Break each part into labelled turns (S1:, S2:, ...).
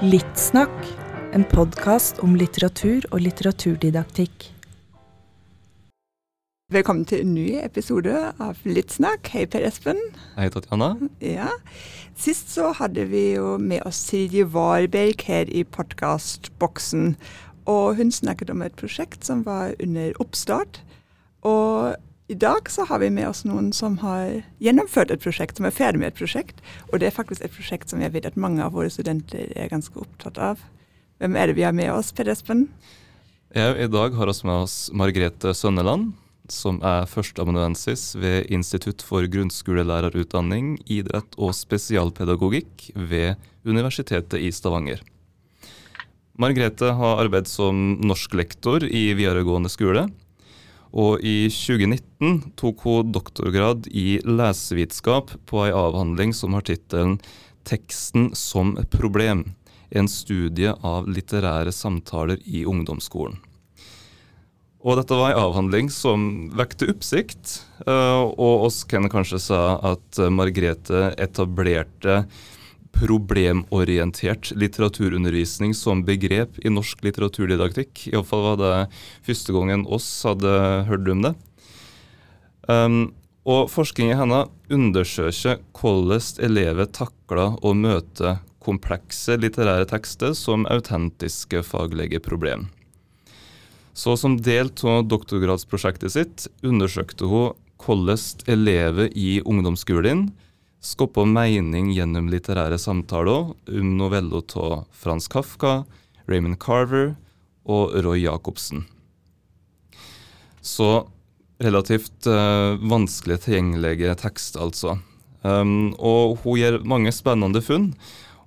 S1: Littsnakk, en podkast om litteratur og litteraturdidaktikk.
S2: Velkommen til en ny episode av Littsnakk. Hei, Per Espen.
S3: Hei, Tatjana.
S2: Ja. Sist så hadde vi jo med oss Silje Warberg her i podkastboksen. Og hun snakket om et prosjekt som var under oppstart. Og i dag så har vi med oss noen som har gjennomført et prosjekt, som er ferdig med et prosjekt. Og det er faktisk et prosjekt som jeg vet at mange av våre studenter er ganske opptatt av. Hvem er det vi har med oss, Per Espen?
S3: Ja, I dag har vi med oss Margrethe Sønneland, som er førsteamanuensis ved Institutt for grunnskolelærerutdanning, idrett og spesialpedagogikk ved Universitetet i Stavanger. Margrethe har arbeidet som norsklektor i videregående skole og i 2019 tok hun doktorgrad i lesevitenskap på ei avhandling som har tittelen 'Teksten som problem'. En studie av litterære samtaler i ungdomsskolen. Og dette var en avhandling som vekte oppsikt, eh, og oss kan kanskje si at Margrethe etablerte problemorientert litteraturundervisning som begrep i norsk litteraturdidaktikk. Iallfall var det første gangen oss hadde hørt om det. Um, og forskninga hennes undersøker hvordan elever takler å møte komplekse litterære tekster som autentiske faglige problem. Så som del av doktorgradsprosjektet sitt undersøkte hun hvordan elever i ungdomsskolen skapte mening gjennom litterære samtaler om noveller av Frans Kafka, Raymond Carver og Roy Jacobsen. Så relativt uh, vanskelig tilgjengelige tekster, altså. Um, og hun gjør mange spennende funn.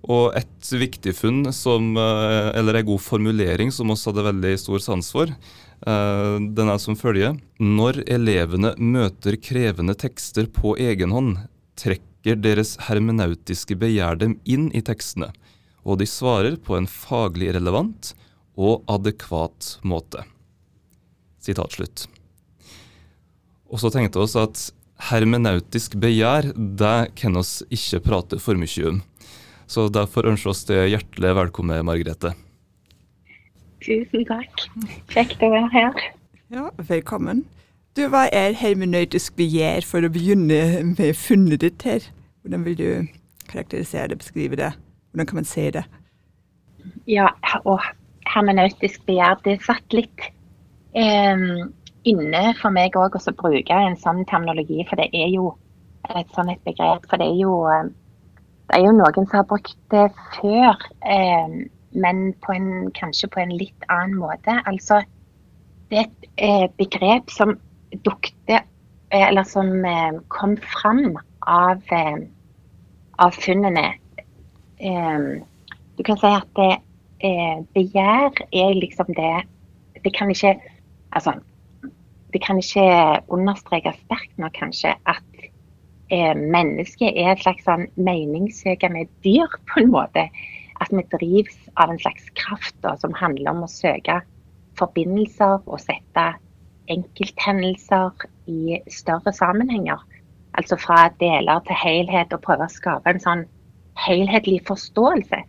S3: Og et viktig funn, som, uh, eller en god formulering som vi hadde veldig stor sans for, uh, den er som følger. Når elevene møter krevende tekster på egen hånd, trekker deres hermenautiske begjær dem inn i tekstene, og de svarer på en faglig relevant og adekvat måte. Sitat slutt. Og så tenkte vi oss at hermenautisk begjær, det kan oss ikke prate for mye om. Så derfor ønsker oss det hjertelig velkommen, Margrethe.
S4: Tusen takk. Kjekt å være her.
S2: Ja, velkommen. Du, Hva er hermenøytisk begjær, for å begynne med funnet ditt her? Hvordan vil du karakterisere det, beskrive det? Hvordan kan man se det?
S4: Ja, og hermenøytisk begjær, det satt litt eh, inne for meg òg å bruke en sånn terminologi, for det er jo et sånn et begrep. For det er jo, er jo noen som har brukt det før, eh, men på en, kanskje på en litt annen måte. Altså, det er et eh, begrep som dukte eh, Eller som eh, kom fram av, av funnene. Du kan si at det, begjær er liksom det Det kan ikke Altså, det kan ikke understrekes sterkt nok, kanskje, at eh, mennesket er et slags sånn meningssøkende dyr, på en måte. At vi drives av en slags kraft da, som handler om å søke forbindelser og sette enkelthendelser i større sammenhenger. Altså fra deler til helhet, og prøve å skape en sånn helhetlig forståelse.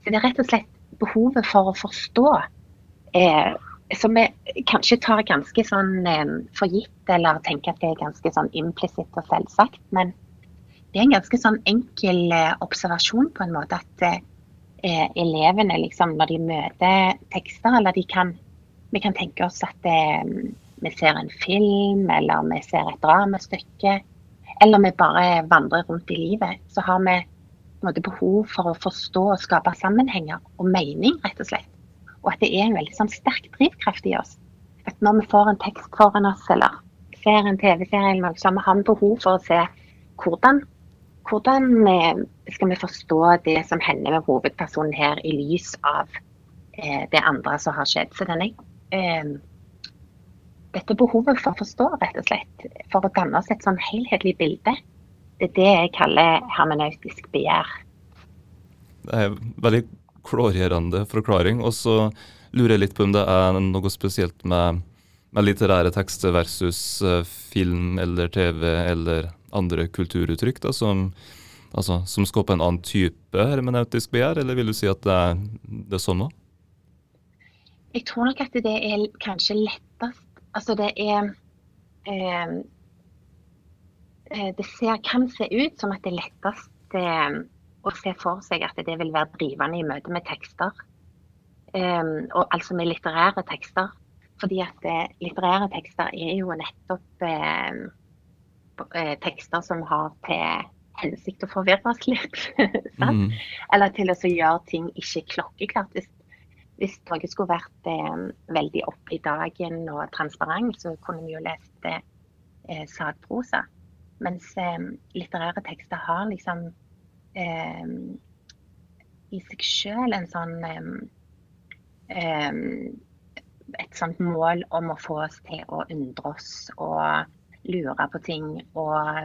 S4: Så det er rett og slett behovet for å forstå, eh, som vi kanskje tar ganske sånn eh, for gitt, eller tenker at det er ganske sånn implisitt og selvsagt. Men det er en ganske sånn enkel eh, observasjon på en måte at eh, elevene liksom når de møter tekster, eller de kan Vi kan tenke oss at eh, vi ser en film, eller vi ser et dramastykke, eller vi bare vandrer rundt i livet, så har vi måte, behov for å forstå og skape sammenhenger og mening, rett og slett. Og at det er en veldig sånn, sterk drivkraft i oss. At når vi får en tekst foran oss, eller ser en TV-serie, så har vi behov for å se hvordan, hvordan skal vi forstå det som hender med hovedpersonen her, i lys av eh, det andre som har skjedd. Så denne eh, dette behovet for å forstå, rett og slett. For å danne oss et sånn helhetlig bilde. det er det jeg kaller hermenautisk begjær.
S3: Det er veldig klargjørende forklaring. Og så lurer jeg litt på om det er noe spesielt med, med litterære tekster versus uh, film eller TV eller andre kulturuttrykk da, som, altså, som skaper en annen type hermeneutisk begjær, eller vil du si at det er, det samme?
S4: Jeg tror nok at det er kanskje lettest Altså det er eh, Det ser, kan se ut som at det er lettest eh, å se for seg at det vil være drivende i møte med tekster. Um, og altså med litterære tekster. Fordi at eh, litterære tekster er jo nettopp eh, eh, tekster som har til hensikt å forvirre oss litt. mm. Eller til å gjøre ting ikke klokkeklart. Hvis hvis noe skulle vært eh, veldig opp i dagen og transparent, så kunne vi jo lest eh, sakprosa. Mens eh, litterære tekster har liksom eh, i seg sjøl en sånn eh, eh, Et sånt mål om å få oss til å undre oss og lure på ting og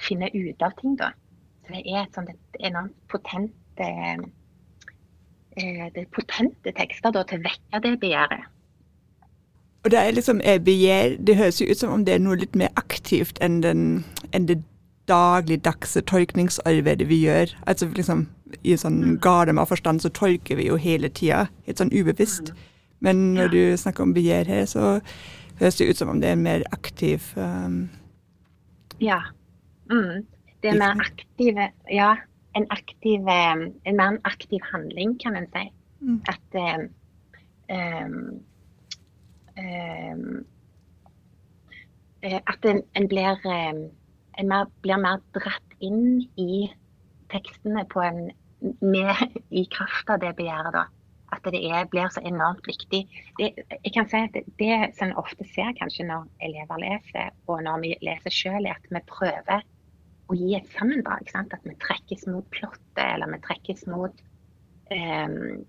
S4: finne ut av ting, da. Så det er et sånt et enormt potent Eh, det er potente tekster da, til å vekke det begjæret.
S2: Og det er liksom begjær, det høres jo ut som om det er noe litt mer aktivt enn, den, enn det dagligdagse tolkningsarbeidet vi gjør. Altså liksom I sånn mm. Gardem av forstand så tolker vi jo hele tida, helt sånn ubevisst. Mm. Men når du snakker om begjær her, så høres det ut som om det er en mer aktiv um,
S4: Ja. Mm. Det er mer aktive Ja en aktiv, en mer aktiv handling, kan en si. Mm. At um, um, At en, en blir, en mer, blir, mer, dratt inn i tekstene på en med, i kraft av det begjæret, da. At det er, blir så enormt viktig. Det, jeg kan si at det, det som en ofte ser kanskje når elever leser, og når vi leser selv, er at vi prøver å gi et sammendrag. At vi trekkes mot plottet, eller vi trekkes mot um,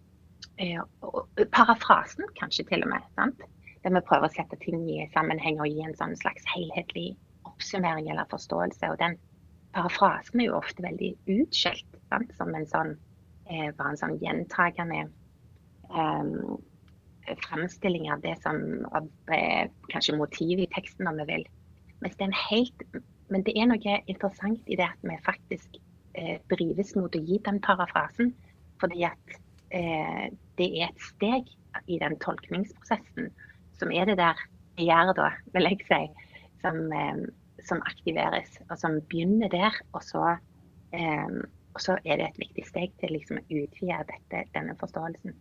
S4: parafrasen, kanskje til og med. Sant? Der vi prøver å sette ting i sammenheng og gi en sånn slags helhetlig oppsummering eller forståelse. Og den parafrasen er jo ofte veldig utskjelt sant? som en sånn, eh, bare en sånn gjentagende eh, fremstilling av det som av, eh, kanskje motivet i teksten, om vi vil. Det helt men det er noe interessant i det at vi faktisk eh, drives mot å gi den parafrasen. Fordi at eh, det er et steg i den tolkningsprosessen som er det der begjæret, vil jeg si, som, eh, som, aktiveres. Og som begynner der. Og så, eh, og så er det et viktig steg til liksom, å utvide dette, denne forståelsen.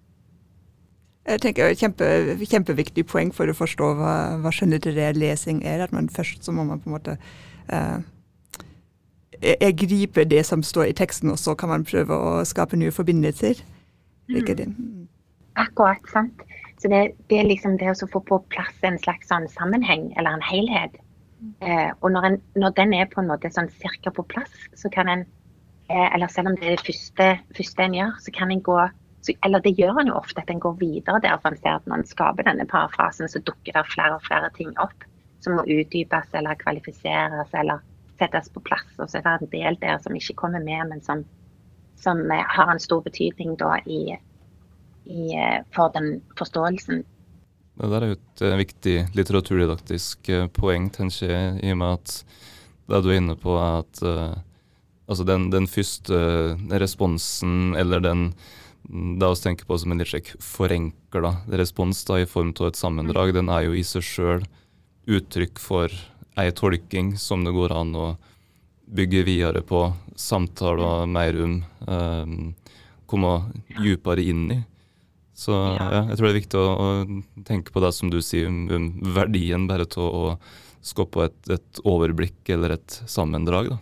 S2: Jeg tenker kjempe, Kjempeviktig poeng for å forstå hva, hva skjønnlitterær lesing er. at man Først så må man på en måte eh, jeg griper det som står i teksten, og så kan man prøve å skape nye forbindelser.
S4: Mm. Akkurat, sant. Så det, det, er liksom det å få på plass en slags sånn sammenheng, eller en helhet. Eh, og når, en, når, den er på en måte sånn cirka på plass, så kan en eh, Eller selv om det er det første, første en gjør, så kan en gå så, Eller det gjør en jo ofte, at en går videre der. For en ser at når en skaper denne parafrasen, så dukker det flere og flere ting opp som må utdypes eller kvalifiseres eller settes på plass. Og så er det en del der som ikke kommer med, men som, som eh, har en stor betydning da i, i, eh, for den forståelsen.
S3: Det der er jo et uh, viktig litteraturdidaktisk uh, poeng, tenker jeg, i og med at det du er inne på, er at uh, altså den, den første responsen, eller den det vi tenker på som en litt slik forenkla respons da, i form av et sammendrag, den er jo i seg sjøl uttrykk for ei tolking som det går an å bygge videre på, samtaler mer om, um, komme dypere inn i. Så ja, jeg tror det er viktig å, å tenke på det som du sier om verdien bare å, å skape et, et, overblikk eller et sammendrag. da.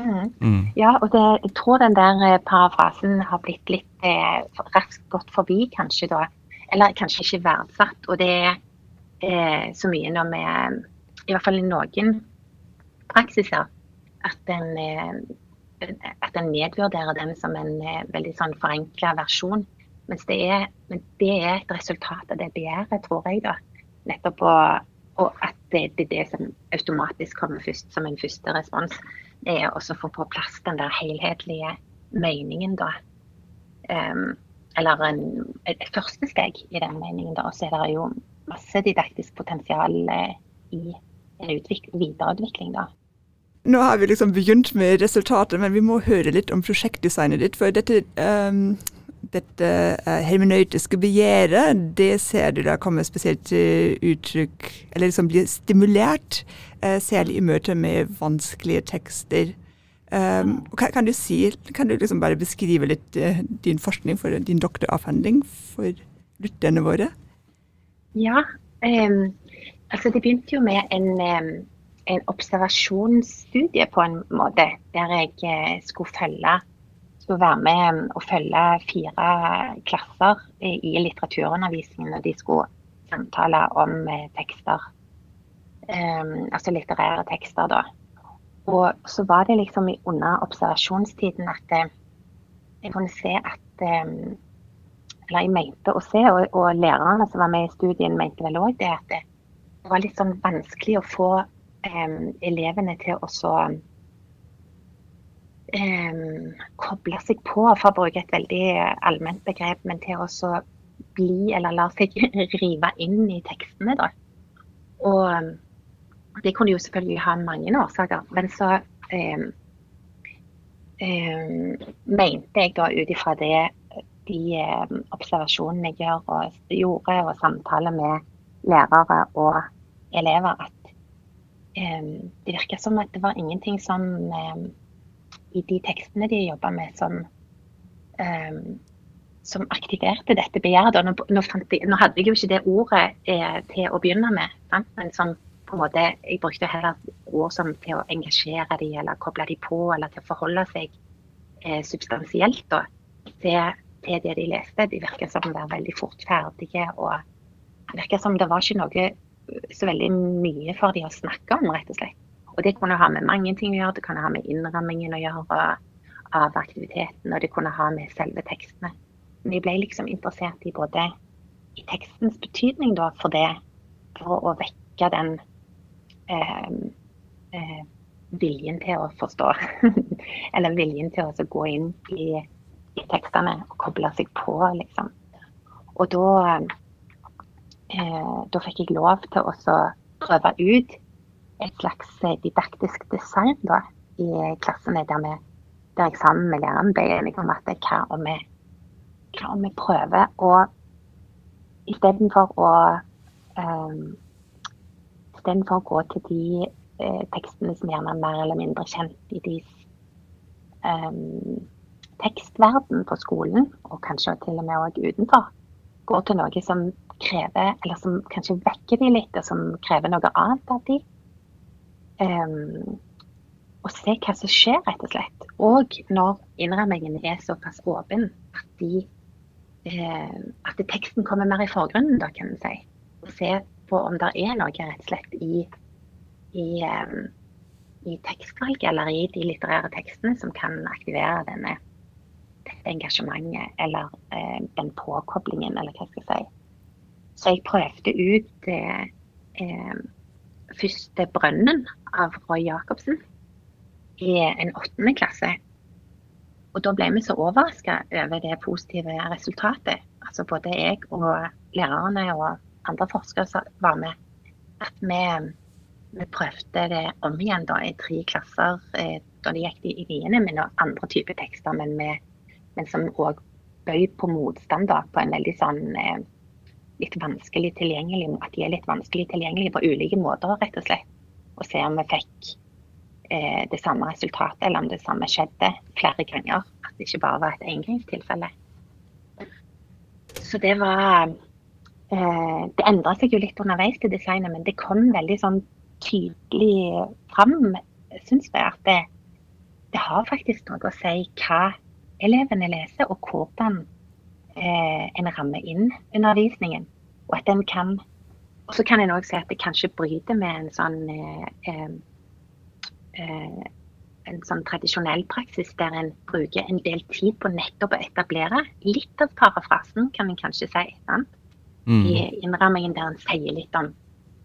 S4: Mm. Mm. Ja, og det, jeg tror den der eh, parafrasen har blitt litt eh, raskt gått forbi, kanskje da. Eller kanskje ikke verdsatt. Og det er eh, så mye når vi, i hvert fall i noen praksiser, at en, eh, at en nedvurderer den som en eh, veldig sånn forenkla versjon. Mens det er, men det er et resultat av det begjæret, tror jeg. da. Nettopp å, og at det, er det som automatisk kommer først som en første respons. Det er å få på plass den der helhetlige meningen, da. Um, eller en, et, første steg i den meningen, da. Så er det jo masse didaktisk potensial eh, i en videreutvikling, da.
S2: Nå har vi liksom begynt med resultatet, men vi må høre litt om prosjektdesignet ditt. For dette, um, dette uh, hermenøytiske begjæret, det ser du da kommer spesielt til uttrykk Eller liksom blir stimulert, uh, særlig i møte med vanskelige tekster. Um, kan, kan, du si, kan du liksom bare beskrive litt uh, din forskning for din doktoravhandling for lytterne våre?
S4: Ja, um, altså det begynte jo med en um en observasjonsstudie på en måte, der jeg uh, skulle følge skulle være med og følge fire klasser i litteraturundervisningen når de skulle samtale om eh, tekster. Um, altså litterære tekster, da. Og så var det liksom under observasjonstiden at jeg kunne se at um, Eller jeg mente å se, og, og lærerne som var med i studien, mente vel òg det, at det var litt sånn vanskelig å få um, elevene til å så um, koble seg på, for å bruke et veldig allment begrep, men til å bli eller la seg rive inn i tekstene. Da. Og det kunne jo selvfølgelig ha mange årsaker, men så um, mente jeg da ut ifra det de observasjonene jeg gjør og gjorde, og samtaler med lærere og elever, at det virka som at det var ingenting som i de tekstene de jobba med, som, som aktiverte dette begjæret. Nå, nå, nå, hadde jeg jo ikke det ordet eh, til å begynne med, sant? men som på en måte, jeg brukte heller ord som til å engasjere dem, eller koble dem på, eller til å forholde seg eh, substansielt da, til, til, det de leste. De virka som de var veldig fort ferdige. og Det virka som det var ikke noe så veldig mye for de å snakke om, rett og slett. Og det kunne ha med mange ting å gjøre. Det kunne ha med innrammingen å gjøre av aktiviteten, og det kunne ha med selve tekstene. Men jeg ble liksom interessert i både i tekstens betydning da, for det, for å vekke den eh, eh, viljen til å forstå. Eller viljen til å gå inn i, i tekstene og koble seg på, liksom. Og da eh, da fikk jeg lov til å prøve ut et slags eh, didaktisk design da, i klassene der, vi, der jeg sammen med læreren ble enige om at hva om vi, hva om vi prøver å Istedenfor å um, å gå til de eh, tekstene som gjerne er mer eller mindre kjent i deres um, tekstverden på skolen, og kanskje til og med også utenfor, går til noe som krever, eller som kanskje vekker de litt, og som krever noe annet av de. Um, og se hva som skjer, rett og slett. Og når innrammingen er såpass åpen at, de, eh, at teksten kommer mer i forgrunnen, da, kan en si. Og se på om det er noe rett og slett i, i, eh, i tekstvalget eller i de litterære tekstene som kan aktivere denne, dette engasjementet eller eh, den påkoblingen, eller hva jeg si. Så jeg prøvde ut eh, første 'Brønnen' av Roy Jacobsen i en åttende klasse. Og da ble vi så overraska over det positive resultatet. Altså både jeg og lærerne og andre forskere var med. At vi, vi, prøvde det om igjen da i tre klasser eh, da det gikk i niende med noen andre typer tekster, men, med, men som òg bøy på motstand da, på en veldig sånn eh, litt vanskelig tilgjengelig, at de er litt vanskelig tilgjengelige på ulike måter, rett og slett. Og se om vi fikk eh, det samme resultatet, eller om det samme skjedde flere ganger. At det ikke bare var et engangstilfelle. Så det var eh, Det endra seg jo litt underveis til designet, men det kom veldig sånn tydelig fram, syns jeg, at det, det har faktisk noe å si hva elevene leser, og hvordan eh, en rammer inn undervisningen. Og at den kan Og så kan en òg si at det kanskje bryter med en sånn eh, eh, en sånn tradisjonell praksis der en bruker en del tid på nettopp å etablere litt av parafrasen, kan en kanskje si. sant? Mm. I innrammingen der en sier litt om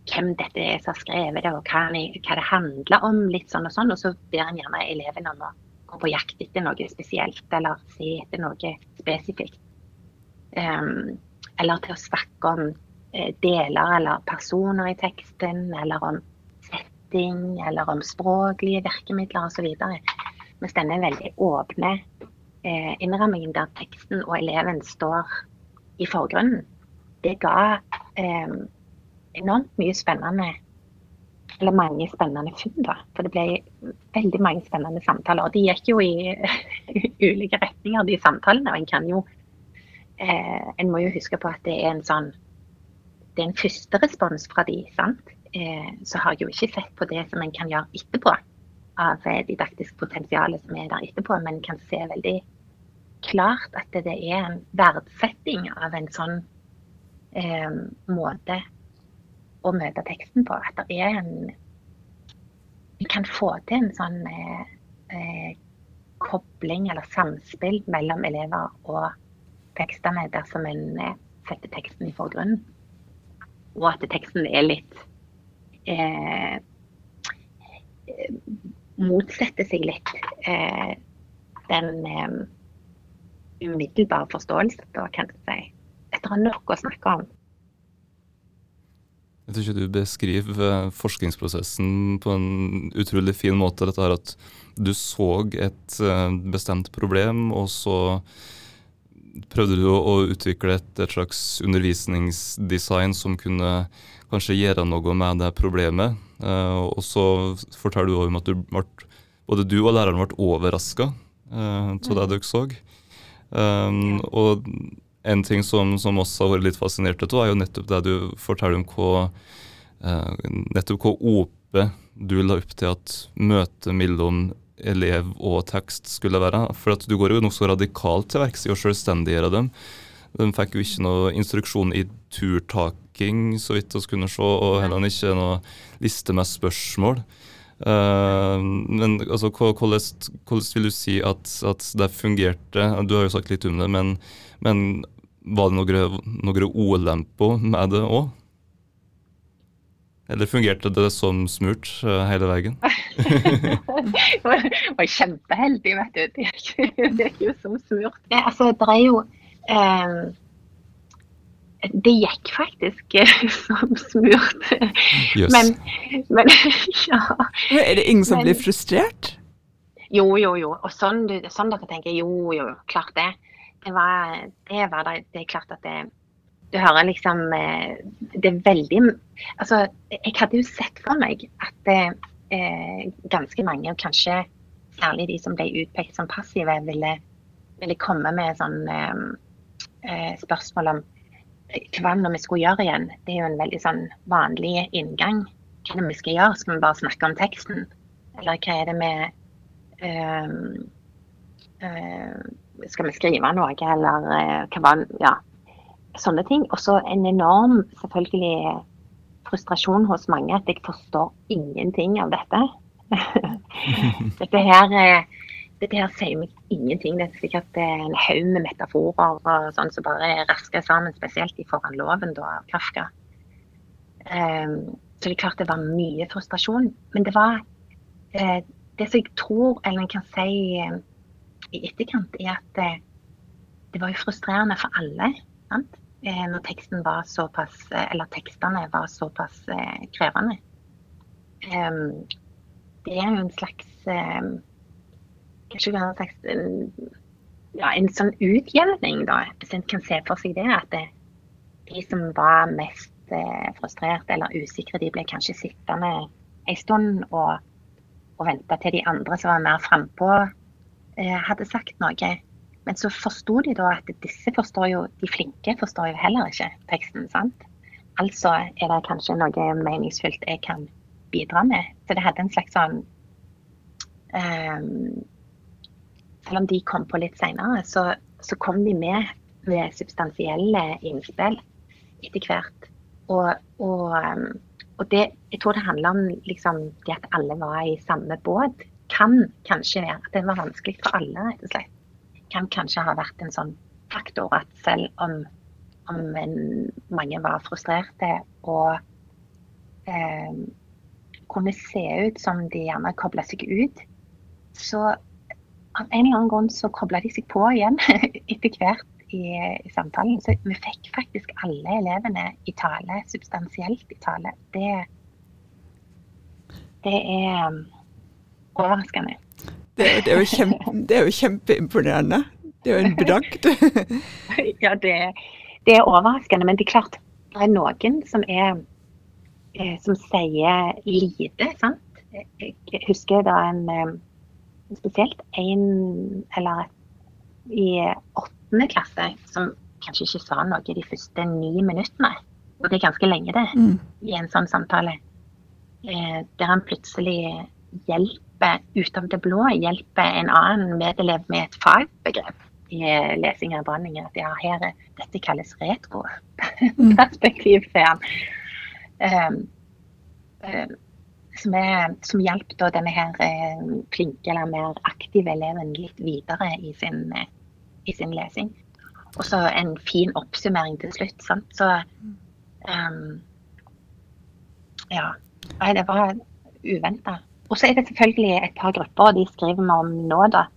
S4: hvem dette er som har skrevet det, og hva, det handler om. litt sånn Og sånn, og så ber en gjerne eleven om å gå på jakt etter noe spesielt, eller se etter noe spesifikt. Eller til å snakke om uh, deler eller personer i teksten, eller om setting, eller om språklige virkemidler osv. Mens denne veldig åpne uh, innrammingen der teksten og eleven står i forgrunnen, det ga enormt mye spennende eller mange spennende funn. da, For det ble veldig mange spennende samtaler. Og de gikk jo i ulike retninger, de samtalene. Og en kan jo eh, En må jo huske på at det er en sånn Det er en første respons fra de, sant. Eh, så har jeg jo ikke sett på det som en kan gjøre etterpå, av eh, didaktisk potensial som er der etterpå, men kan se veldig klart at det er en verdsetting av en sånn eh, måte å møte teksten på. At det er en Vi kan få til en sånn eh, eh, kobling eller samspill mellom elever og tekstene dersom en eh, setter teksten i forgrunnen. Og at teksten er litt eh, Motsetter seg litt eh, den eh, umiddelbare forståelsen, da, kan du si. Etter å ha nok å snakke om.
S3: Jeg tror ikke du beskriver eh, forskningsprosessen på en utrolig fin måte. Dette her at du så et eh, bestemt problem, og så prøvde du å utvikle et, et slags undervisningsdesign som kunne kanskje gjøre noe med det problemet. Uh, og så forteller du om at du ble, både du og læreren ble overraska uh, det mm. dere så. Um, og en ting som, som oss har vært litt fascinert av, er jo nettopp det du forteller om hva uh, nettopp hvor åpe du la opp til at møtet mellom elev og tekst skulle være. For at du går jo nokså radikalt til verks i å selvstendiggjøre dem. De fikk jo ikke noe instruksjon i turtaking, så vidt vi kunne se, og heller ikke noe liste med spørsmål. Uh, men altså, hvordan, vil du si at, at, det fungerte? Du har jo sagt litt om det, men, men var det noen, noen ulemper med det òg? Eller fungerte det som smurt uh, hele veien?
S4: jeg var kjempeheldig, vet du. Det gikk jo som smurt. Det, altså, det er jo eh, Det gikk faktisk uh, som smurt.
S3: Yes.
S4: Men, men ja.
S2: Er det ingen som men, blir frustrert?
S4: Jo, jo, jo. Og sånn, sånn dere tenker, jo, jo, klart det det var, det var det, det er klart at det Du hører liksom eh, Det er veldig Altså, jeg hadde jo sett for meg at eh, ganske mange, og kanskje særlig de som ble utpekt som passive, ville, ville komme med sånn eh, eh spørsmål om eh, hva vi skulle gjøre igjen. Det er jo en veldig sånn vanlig inngang. Hva er det vi skal gjøre? Skal vi bare snakke om teksten? Eller hva er det med eh, skal vi skrive noe, eller eh, hva var Ja, sånne ting. Og så en enorm, selvfølgelig, frustrasjon hos mange at jeg forstår ingenting av dette. dette her eh, dette her sier meg ingenting. Det er sikkert en haug med metaforer og sånn som bare rasker sammen, spesielt i Foran loven da, av Kafka. Um, så det er klart det var mye frustrasjon. Men det var uh, det som jeg tror, eller en kan si i etterkant, er at det, det var jo frustrerende for alle. Sant? Eh, når teksten var såpass, eh, eller tekstene var såpass eh, krevende. Um, det er jo en slags um, Kanskje en slags ja, en sånn utjevning, da. Hvis en kan se for seg det. At det, de som var mest frustrerte frustrert eller usikre, de ble kanskje sittende en stund og, og vente til de andre som var mer frampå, hadde sagt noe. Men så forsto de da at disse forstår jo, de flinke forstår jo heller ikke teksten. sant? Altså er det kanskje noe meningsfylt jeg kan bidra med. Så det hadde en slags sånn um, Selv om de kom på litt seinere, så, så, kom de med med substansielle innspill etter hvert. Og, og, um, og det, jeg tror det handler om liksom, det at alle var i samme båt kan kanskje være at det var vanskelig for alle, rett og slett. Kan kanskje ha vært en sånn faktor at selv om, om en, mange var frustrerte og eh, kunne se ut som de gjerne kobla seg ut, så av en eller annen grunn så kobla de seg på igjen etter hvert i, i, samtalen. Så vi fikk faktisk alle elevene i tale, substansielt i tale. Det, det er um, overraskende.
S2: Det, det, er kjempe, det, er jo kjempeimponerende. Det er jo en bragd.
S4: ja, det, det, er overraskende. Men det er klart, det er noen som er eh, som sier lite, sant. Jeg husker da en eh, spesielt en eller i åttende klasse som kanskje ikke sa noe de første ni minuttene. Og det er ganske lenge, det, mm. i en sånn samtale. Eh, der han plutselig hjelper ut av det blå, hjelper en annen medelev med et fagbegrep i lesing av Branning. At ja, her, dette kalles retro-perspektiv, sier han. Um, um, som, er, som hjalp da denne her eh, flinke eller mer aktive eleven litt videre i sin, eh, i sin lesing. Og så en fin oppsummering til slutt. Sant? Så um, ja. Det var uventa. Og så er det selvfølgelig et par grupper, og de skriver vi om nå, da.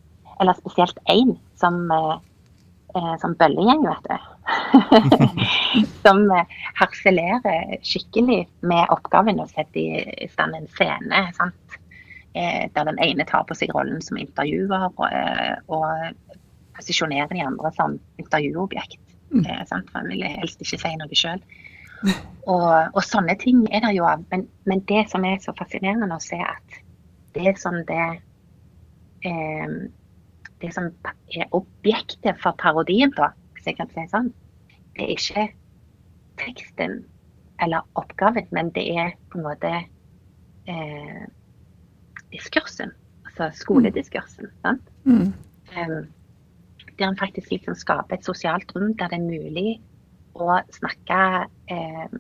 S4: Eller spesielt én, som, eh, som bøllegjeng, vet du. som eh, harselerer skikkelig med oppgaven å sette i stand en scene. sant? Eh, der den ene tar på seg rollen som intervjuer og, eh, og posisjonerer de andre som intervjuobjekt. Mm. For han vil helst ikke si noe sjøl. Og, og, sånne ting er det jo av. Men, men, det som er så fascinerende å se, at det som det eh, Det som er objektet for parodien, da, hvis jeg kan si sånn, det er ikke teksten eller oppgaven, men det er på en måte eh, diskursen. Altså skolediskursen. Sant? Mm. Um, der en faktisk liksom skaper et sosialt rom der det er mulig å snakke eh,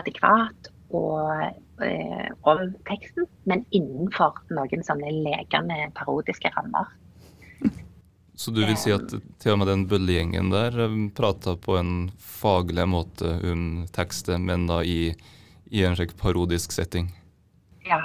S4: adekvat og eh, om teksten, men innenfor noen sånne lekende parodiske rammer.
S3: Så du vil si at til og med den bøllegjengen der eh, prata på en faglig måte om tekstet, men da i, i en slik parodisk setting?
S4: Ja,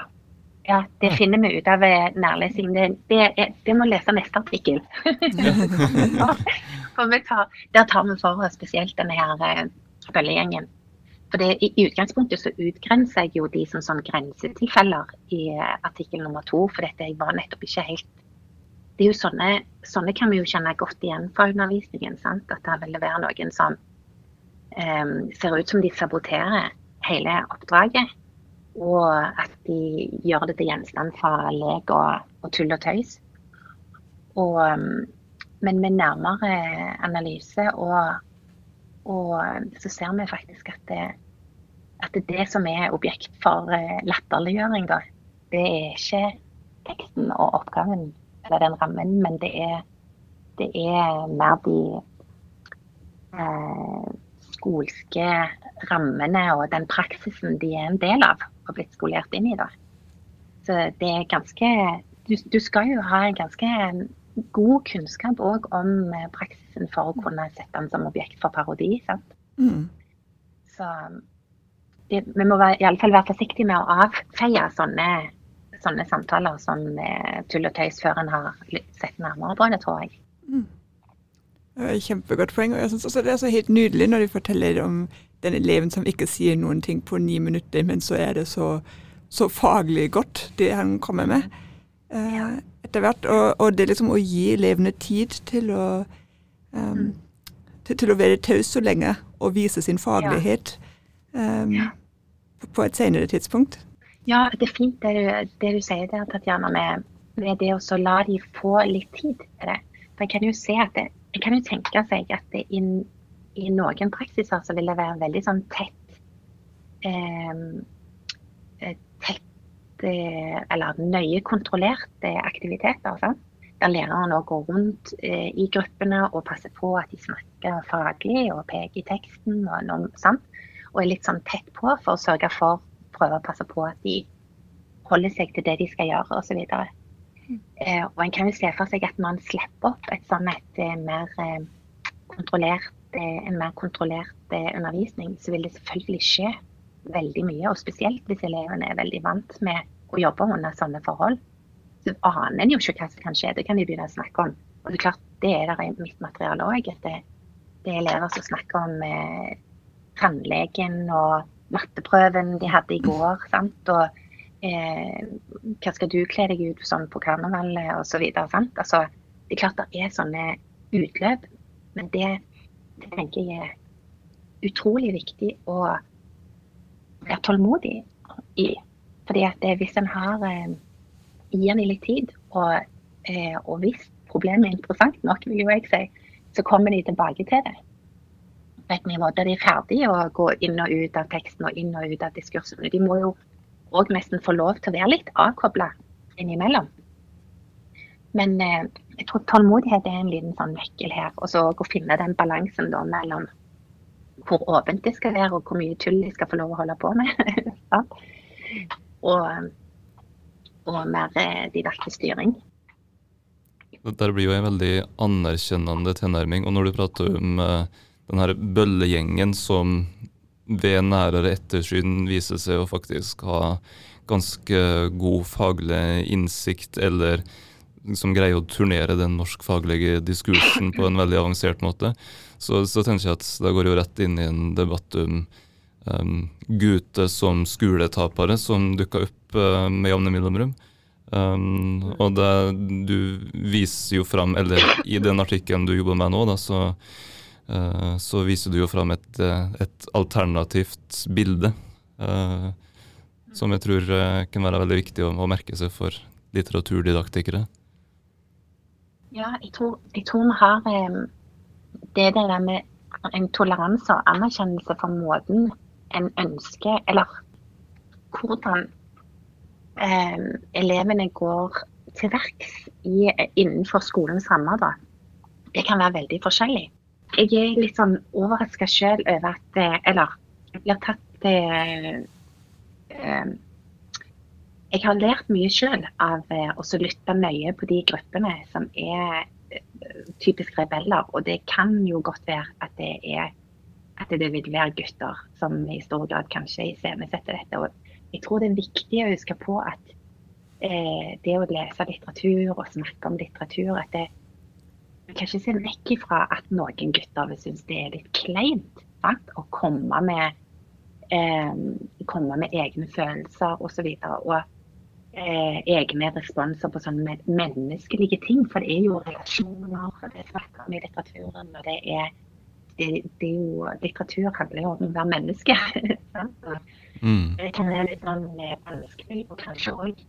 S4: ja, det finner vi ut av nærlesing. Det, det, det må lese neste artikkel. tar, der tar vi for oss spesielt denne her. Eh, for det, I utgangspunktet så utgrenser jeg jo de som sånn grensetilfeller i eh, artikkel nummer to. For dette jeg var nettopp ikke helt det er jo sånne, sånne kan vi jo kjenne godt igjen fra undervisningen. Sant? At det vil være noen som um, ser ut som de saboterer hele oppdraget. Og at de gjør det til gjenstand for lek og, og tull og tøys. Og, um, men med nærmere analyse og, og, så ser vi faktisk at det, at det, det som er objekt for uh, latterliggjøring, da, det er ikke teksten og oppgaven eller den rammen, men det er, det er mer de eh, skolske rammene og den praksisen de er en del av og blitt skolert inn i. da. Så det er ganske du, du skal jo ha en ganske god kunnskap òg om eh, praksisen for å kunne sette den som objekt for parodi. sant? Mm. Så det, vi må være, i alle fall være forsiktige med å avfeie sånne, sånne samtaler som eh, tull og tøys før en har sett nærmere på det, tror jeg. Mm.
S2: Kjempegodt poeng. og jeg synes også Det er så helt nydelig når de forteller om den eleven som ikke sier noen ting på ni minutter, men så er det så, så faglig godt, det han kommer med eh, etter hvert. Og, og, det liksom å gi elevene tid til å, um, til, til, å være taus så lenge og vise sin faglighet um, på et senere tidspunkt.
S4: Ja, det er fint det du, det du sier der, Tatjana, med, med det å la de få litt tid til det. For jeg kan jo det, jeg kan jo tenke seg at det i, i noen praksiser så vil det være veldig sånn tett tett eh, eller nøye kontrollerte aktiviteter. Sant? Der læreren òg går rundt eh, i gruppene og passer på at de snakker faglig og peker i teksten og, noe, sant? og er litt sånn tett på for å sørge for prøve å passe på at de holder seg til det de skal gjøre osv. Eh, og en kan jo se for seg at man slipper opp et sånn et eh, mer eh, kontrollert, en mer kontrollert undervisning, så vil det selvfølgelig skje veldig mye. Og spesielt hvis elevene er veldig vant med å jobbe under sånne forhold. Så aner en jo ikke hva som kan skje. Det kan de begynne å snakke om. Og det er klart, det er der i mitt materiale òg. Det, det, er elever som snakker om eh, tannlegen og matteprøven de hadde i går. sant? Og eh, hva skal du kle deg ut som på karnevalet osv. Altså, det er klart det er sånne utløp, men det, det tenker jeg er utrolig viktig å være tålmodig i. Fordi at hvis en har eh, gir en litt tid, og, eh, og hvis problemet er interessant nok, vil jo jeg si, så kommer de tilbake til det. På et nivå der de er ferdige å gå inn og ut av teksten og inn og ut av diskursene. De må jo òg nesten få lov til å være litt avkobla innimellom. Men eh, jeg tror tålmodighet er en liten sånn nøkkel her. Og så å finne den balansen da mellom hvor åpent det skal være, og hvor mye tull de skal få lov å holde på med. og, og, mer eh, didaktisk styring.
S3: Dette blir jo en veldig anerkjennende tilnærming. Og når du prater om denne den her bøllegjengen som ved nærere ettersyn viser seg å faktisk ha ganske god faglig innsikt, eller som greier å turnere den norskfaglige diskursen på en veldig avansert måte, så, så, tenker jeg at det går jo rett inn i en debatt om um, gutter som skoletapere, som dukker opp uh, med jevne mellomrom. Um, og det, du viser jo fram, eller i den artikkelen du jobber med nå, da, så, uh, så viser du jo fram et, et alternativt bilde. Uh, som jeg tror kan være veldig viktig å, å merke seg for litteraturdidaktikere.
S4: Ja, jeg tror, vi har um, det der med en toleranse og anerkjennelse for måten en ønsker Eller hvordan um, elevene går til verks innenfor skolens rammer. da. Det kan være veldig forskjellig. Jeg er litt sånn overraska sjøl over at eh, Eller jeg blir tatt til uh, jeg har lært mye sjøl av eh, å lytte nøye på de gruppene som er eh, typisk rebeller. Og det kan jo godt være at det er at det vil være gutter som i stor grad kanskje iscenesetter dette. Og jeg tror det er viktig å huske på at eh, det å lese litteratur og snakke om litteratur at det, Man kan ikke se vekk ifra at noen gutter vil synes det er litt kleint sant? å komme med, eh, komme med egne følelser osv. Og, så eh, egne responser på sånne menneskelige ting. For det er jo relasjoner det er snakk om i litteraturen. og det er, det, det er jo, Litteratur handler jo om å være menneske. mm. Det kan være litt sånn eh, vanskelig, og kanskje òg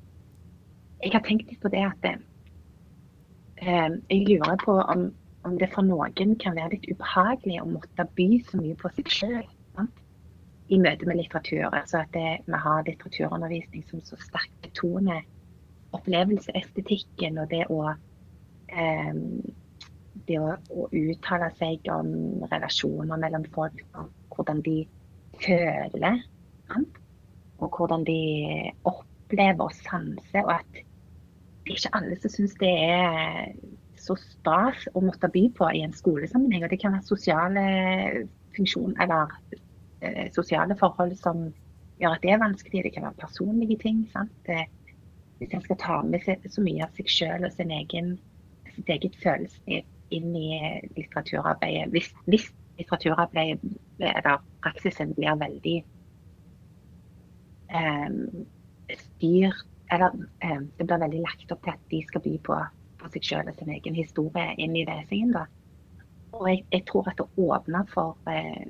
S4: Jeg har tenkt litt på det at eh, jeg lurer på om, om det for noen kan være litt ubehagelig å måtte by så mye på seg sjøl i møte med litteratur. Altså at det, vi har litteraturundervisning som så sterkt betoner opplevelseestetikken og det å eh, det å, å, uttale seg om relasjoner mellom folk, hvordan de føler. Og hvordan de opplever og sanser. Og at det er ikke alle som syns det er så stas å måtte by på i en skolesammenheng. Og det kan være sosiale funksjoner eller eh, sosiale forhold som gjør at det er vanskelig. Det kan være personlige ting. sant? hvis en skal ta med seg så mye av seg sjøl og sin egen, sitt eget følelse inn i litteraturarbeidet Hvis, hvis litteraturarbeidet eller praksisen blir veldig um, styrt Eller um, det blir veldig lagt opp til at de skal by på, på seg sjøl og sin egen historie inn i lesingen. da. Og jeg, jeg tror at det åpner for uh,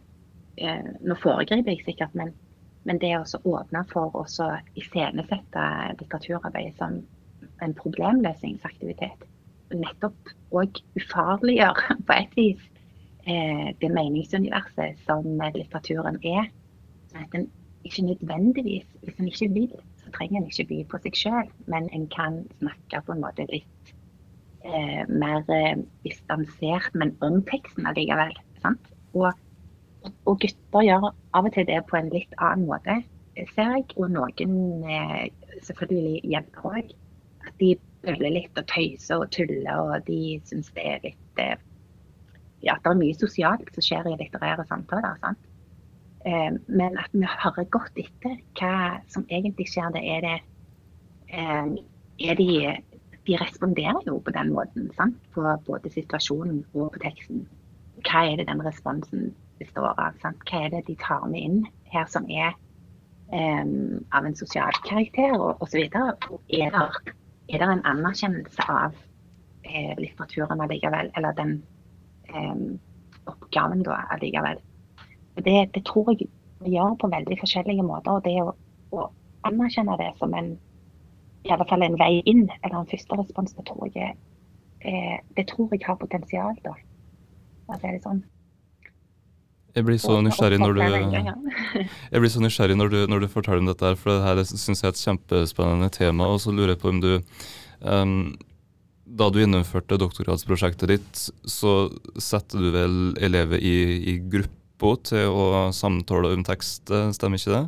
S4: uh, Nå foregriper jeg sikkert, men men det å åpne for å iscenesette litteraturarbeidet som en problemløsningsaktivitet, nettopp òg ufarliggjør på et vis eh, det meningsuniverset som litteraturen er. Sånn at en ikke nødvendigvis, hvis en ikke vil, så trenger en ikke by på seg sjøl, men en kan snakke på en måte litt eh, mer eh, distansert, men om teksten allikevel. Sant? Og og gutter gjør av og til det på en litt annen måte, ser jeg. Og noen, eh, selvfølgelig jenter òg. At de bøller litt og tøyser og tuller, og de syns det er litt Ja, Ja, det er mye sosialt som skjer i litterære samtaler. sant? Eh, men at vi hører godt etter hva som egentlig skjer. Det er det eh, er de, de responderer jo på den måten. Sant? På både situasjonen og på teksten. Hva er det den responsen består av? Sant? Hva er det de tar med inn her som er um, av en sosial karakter osv. Er, det, er det en anerkjennelse av eh, litteraturen allikevel, eller den um, oppgaven da allikevel? Det, det, tror jeg vi gjør på veldig forskjellige måter. og Det å, å anerkjenne det som en i alle fall en vei inn, eller en første respons, det tror jeg, eh, det tror jeg har potensial. da. Altså, er det sånn.
S3: Jeg blir så nysgjerrig når du, jeg blir så nysgjerrig når du, når du forteller om dette, her, for det her syns jeg er et kjempespennende tema. Og så lurer jeg på om du um, Da du gjennomførte doktorgradsprosjektet ditt, så setter du vel elever i, i gruppa til å samtale om tekst, stemmer ikke det?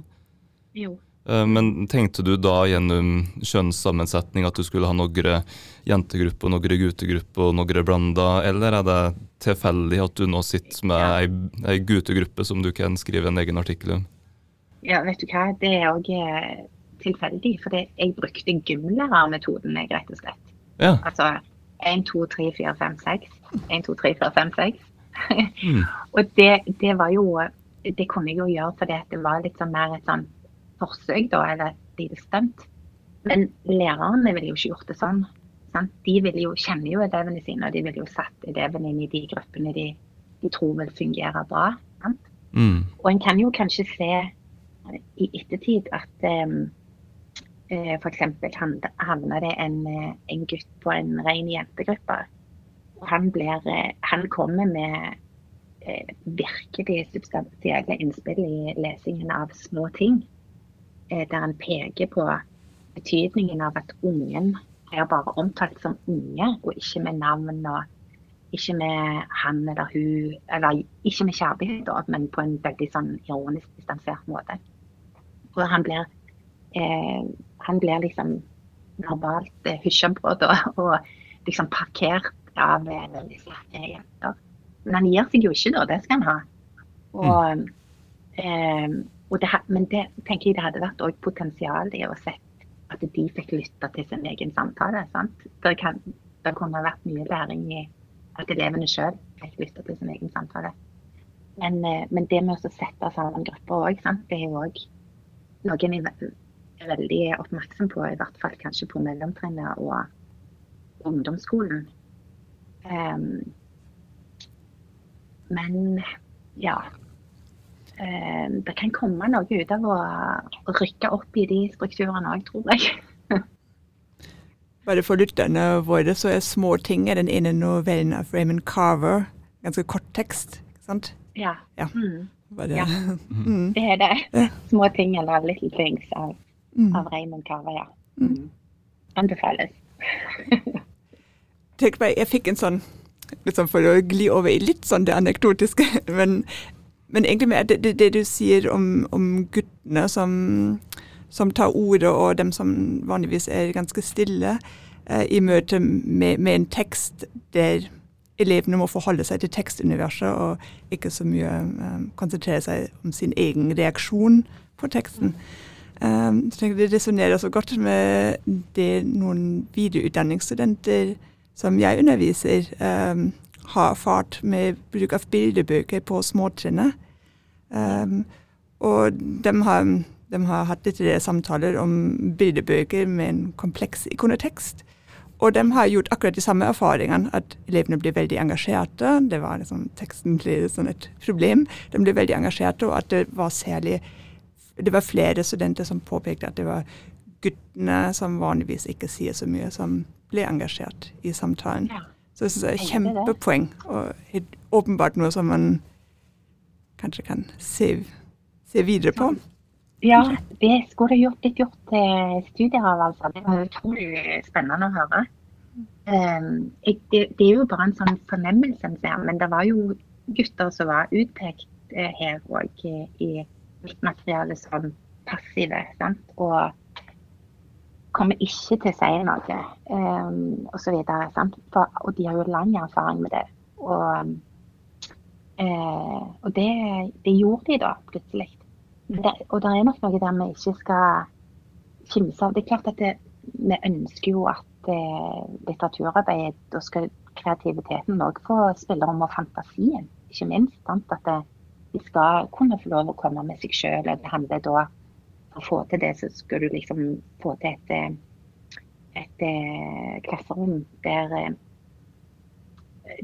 S4: Jo.
S3: Eh, men tenkte du da gjennom kjønnssammensetning at du skulle ha noen jentegrupper, noen guttegrupper og noen blanda, eller er det tilfeldig at du nå sitter med ei, ei guttegruppe som du kan skrive en egen artikkel om?
S4: Ja, vet du hva, det er òg eh, tilfeldig, for jeg brukte gymlærermetoden, rett og slett.
S3: Ja.
S4: Altså 1, 2, 3, 4, 5, 6. 1, 2, 3, 4, 5, 6. mm. Og det, det, var jo Det kunne jeg jo gjøre fordi det var litt sånn mer et sånn forsøk, da, eller et lite stunt. Men lærerne ville jo ikke gjort det sånn. Sant? De jo, kjenner jo elevene sine, og de ville jo satt elevene inn i de gruppene de, de tror vil fungere bra.
S3: Mm.
S4: Og en kan jo kanskje se i ettertid at um, uh, f.eks. havner det en, en, gutt på en ren jentegruppe. og Han, blir, han kommer med virkelig substansielle innspill i lesingen av små ting. Eh, der en peker på betydningen av at ungen er bare omtalt som unge, og ikke med navn og ikke med han eller hun, eller ikke med kjærlighet, men på en veldig sånn ironisk distansert måte. Og han blir, eh, han blir liksom normalt eh, hysja på og liksom parkert av eh, veldig sterke jenter. Men han gir seg jo ikke, da. Det skal han ha. Og, mm. eh, det, men det tenker jeg det hadde vært potensial i å se at de fikk lytte til sin egen samtale. sant? Det, kan, det kunne vært mye læring i at elevene sjøl fikk lytte til sin egen samtale. Men, eh, men det med å sette sammen grupper òg, det er jo òg noe er veldig oppmerksom på, i hvert fall kanskje på mellomtrinnet og ungdomsskolen. Um, men ja, det kan komme noe ut av å, rykke opp i de strukturene òg, tror jeg.
S2: Bare for lytterne våre så er 'Små ting' er den ene novellen av Raymond Carver. Ganske kort tekst, ikke sant?
S4: Ja.
S2: ja.
S4: Mm.
S2: Det?
S4: ja. Mm. det er det. 'Små ting' eller 'Little Things' av, mm. av Raymond Carver, ja. Mm. mm. Anbefales.
S2: Tenk meg, jeg fikk en sånn liksom For å gli over i litt sånn det anekdotiske, men men egentlig mer det, det, du sier om, om guttene som, som, tar ordet, og dem som vanligvis er ganske stille eh, i møte med, med, en tekst der elevene må forholde seg til tekstuniverset og ikke så mye eh, konsentrere seg om sin egen reaksjon på teksten. Um, så Det resonnerer så godt med det noen videreutdanningsstudenter som jeg underviser, um, har erfart med bruk av bildebøker på småtrinnet. Um, og de har, de har, hatt litt samtaler om bildebøker med en kompleks ikonetekst. Og de har gjort akkurat de samme erfaringene, at elevene blir veldig engasjerte. Det var liksom, Teksten ble sånn et problem. De ble veldig engasjerte, og at det var særlig Det var flere studenter som påpekte at det var guttene som vanligvis ikke sier så mye, som ble engasjert i samtalen. Ja. Så jeg synes det er et kjempepoeng, og åpenbart noe som man kanskje kan se, se videre på.
S4: Ja, det skulle det gjort, litt gjort studier av, altså. Det var utrolig spennende å høre. Um, det, er jo bare en sånn fornemmelse en ser, men det var jo gutter som var utpekt uh, her òg i mitt materiale som passive. Sant? Og kommer ikke til å si noe, um, osv. Og de har jo lang erfaring med det. Og, uh, og det, det, gjorde de da, plutselig. Det, og det er nok noe der vi ikke skal kimse av. Det er klart at det, vi ønsker jo at eh, litteraturarbeidet, da skal kreativiteten òg få spillerom og fantasien, ikke minst. Sant? At det, de skal kunne få lov å komme med seg sjøl. Det handler da For å få til det, så skal du liksom få til et, eh, et, et klasserom der der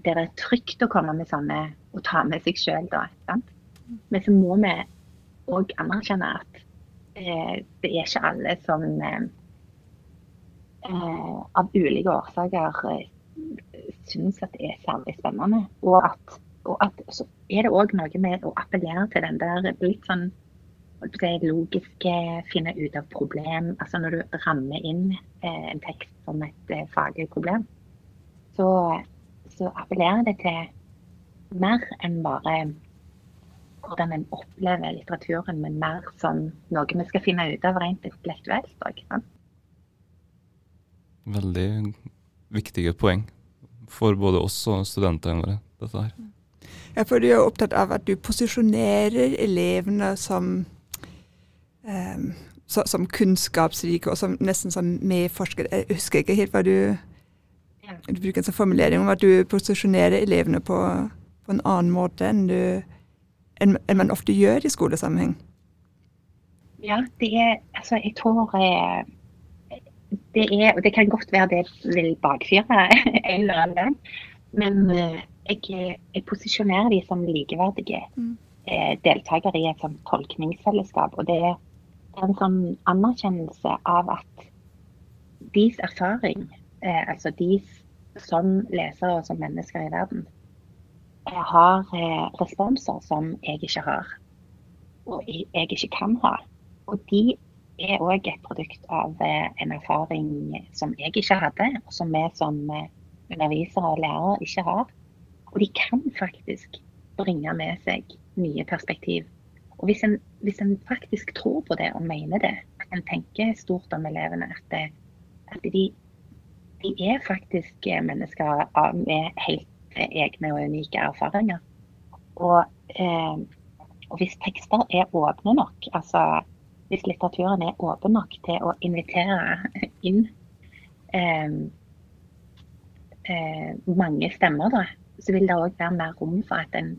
S4: det er trygt å komme med sånne og ta med seg sjøl, da. Sant? Men så må vi òg anerkjenne at eh, det er ikke alle som eh, eh av ulike årsaker eh, syns at det er særlig spennende. Og at, og at så er det òg noe med å appellere til den der litt sånn logiske, finne ut av problem. Altså når du rammer inn eh, en tekst som et eh, faglig problem, så så appellerer det til mer enn bare hvordan en opplever litteraturen, men mer som noe vi skal finne ut av rent intellektuelt òg.
S3: Veldig viktige poeng for både oss og studentene våre, dette her.
S2: Ja, for du er opptatt av at du posisjonerer elevene som, um, så, som kunnskapsrike og som nesten som medforskere. Jeg husker ikke helt hva du du bruker en sånn formulering om at du posisjonerer elevene på, på en annen måte enn, du, enn, enn, man ofte gjør i skolesammenheng.
S4: Ja, det er Altså, jeg tror eh, det er Og det kan godt være det vil bakfyre en eller annen. Men eh, jeg, jeg posisjonerer de som likeverdige mm. Eh, deltakere i et sånt tolkningsfellesskap. Og det er en sånn anerkjennelse av at deres erfaring eh, altså de som lesere og som mennesker i verden, jeg har eh, responser som jeg ikke har, og jeg ikke kan ha. Og de er òg et produkt av eh, en erfaring som jeg ikke hadde, og som vi som eh, undervisere og lærere ikke har. Og de kan faktisk bringe med seg nye perspektiv. Og hvis en, hvis en faktisk tror på det og mener det, at en tenker stort om elevene, at, at de de er faktisk eh, mennesker med helt eh, egne og unike erfaringer. Og, eh, og, hvis tekster er åpne nok, altså hvis litteraturen er åpen nok til å invitere inn eh, eh, mange stemmer, da, så vil det òg være mer rom for at en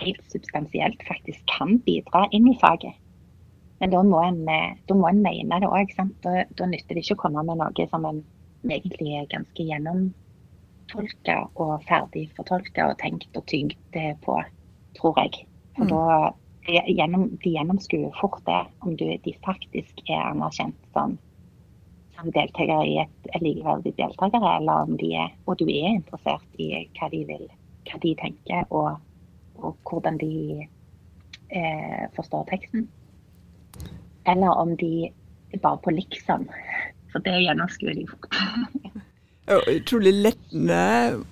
S4: helt substansielt faktisk kan bidra inn i faget. Men da må en, eh, da må en mene det òg. Da, da nytter det ikke å komme med noe som en egentlig er ganske gjennomtolka og ferdig fortolka og tenkt og tygd på, tror jeg. For mm. da de, gjennom, de gjennomskuer fort det, om du, de faktisk er anerkjent som, som deltakere i et likeverdig deltakere, eller om de er, og du er interessert i hva de vil, hva de tenker, og, og hvordan de eh, forstår teksten. Eller om de bare på liksom For det gjennomskuer de fort.
S2: Utrolig lettende.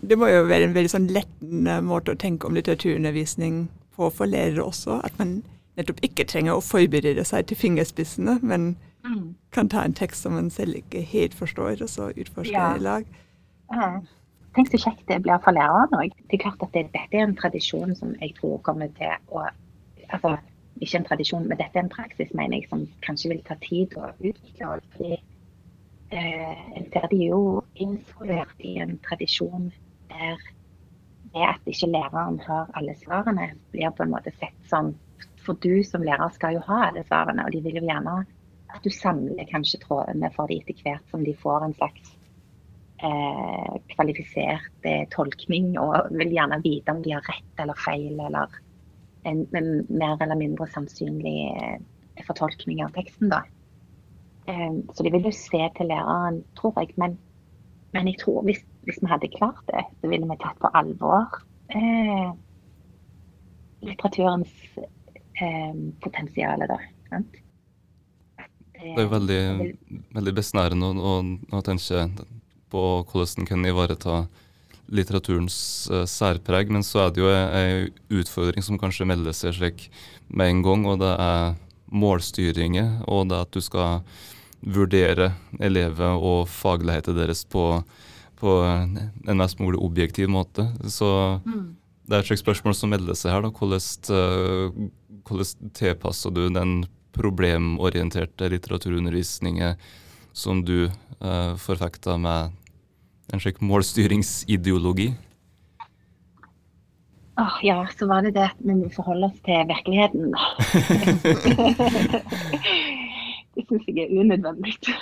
S2: Det må jo være en veldig sånn lettende måte å tenke om litteraturundervisning på for lærere også. At man nettopp ikke trenger å forberede seg til fingerspissene, men mm. kan ta en tekst som man selv ikke helt forstår, og så utforske ja. i lag.
S4: Ja. Tenk så kjekt det blir for lærerne òg. Det er klart at det, dette er en tradisjon som jeg tror kommer til å altså, Ikke en tradisjon, men dette er en praksis mener jeg, som kanskje vil ta tid å utvikle. fordi eh, der de jo involvert i en tradisjon der det at ikke læreren har alle svarene, blir på en måte sett som For du som lærer skal jo ha alle svarene, og de vil jo gjerne at du samler kanskje trådene for dem etter hvert som de får en slags eh, kvalifisert eh, tolkning, og vil gjerne vite om de har rett eller feil, eller en, en mer eller mindre sannsynlig eh, fortolkning av teksten. da. Ehm, så de vil jo se til læreren, tror jeg. Men, men jeg tror hvis, hvis, vi hadde klart det, så ville vi tatt på alvor eh, litteraturens eh, potensial. da. Sant?
S3: Det er veldig, veldig besnærende å, å, tenke på hvordan en kan ivareta litteraturens uh, særpreg, men så er det jo en utfordring som kanskje melder seg slik med en gang, og det er målstyringer, og det at du skal vurdere elever og fagligheten deres på, på, en mest mulig objektiv måte. Så mm. det er et slags spørsmål som melder seg her. da. Hvordan, hvordan tilpasser du den problemorienterte litteraturundervisningen som du uh, forfekter med en slik målstyringsideologi?
S4: Oh, ja, så var det det at vi må forholde oss til virkeligheten. det syns jeg er unødvendig.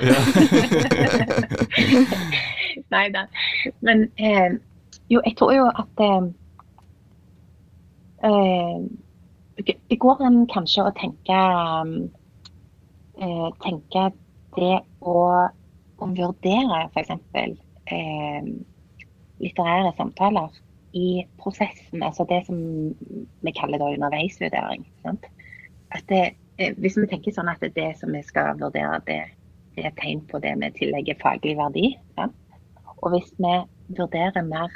S4: Nei da. Men eh, jo, jeg tror jo at eh, eh Det går an kanskje å tenke eh, tenke det å, å vurdere f.eks. Eh, litterære samtaler i prosessen, altså det som vi kaller da underveisvurdering. At det, eh, hvis vi tenker sånn at det som vi skal vurdere, det, det er tegn på det vi tillegger faglig verdi. Sant? Og hvis vi vurderer mer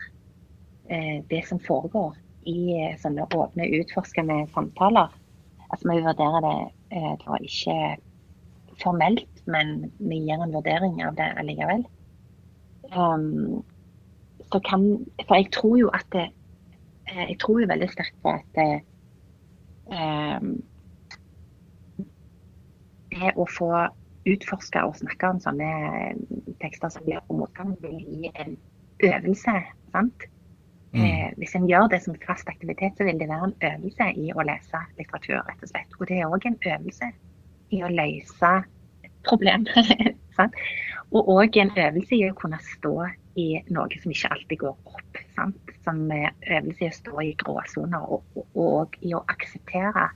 S4: eh, det som foregår i eh, sånne åpne, utforskende samtaler, altså vi vurderer det eh, da ikke formelt, men vi gir en vurdering av det allikevel. Um, så kan For jeg tror jo at det, eh, Jeg tror jo veldig sterkt på at det, um, det å få utforske og snakke om sånne tekster som blir på motgang, vil gi en øvelse. sant? Mm. Eh, hvis en gjør det som fast aktivitet, så vil det være en øvelse i å lese litteratur. rett Og slett. Og det er òg en øvelse i å løse problemer. og òg en øvelse i å kunne stå i noe som ikke alltid går opp. Sant? Som øvelse i å stå i gråsoner, og, og, i å akseptere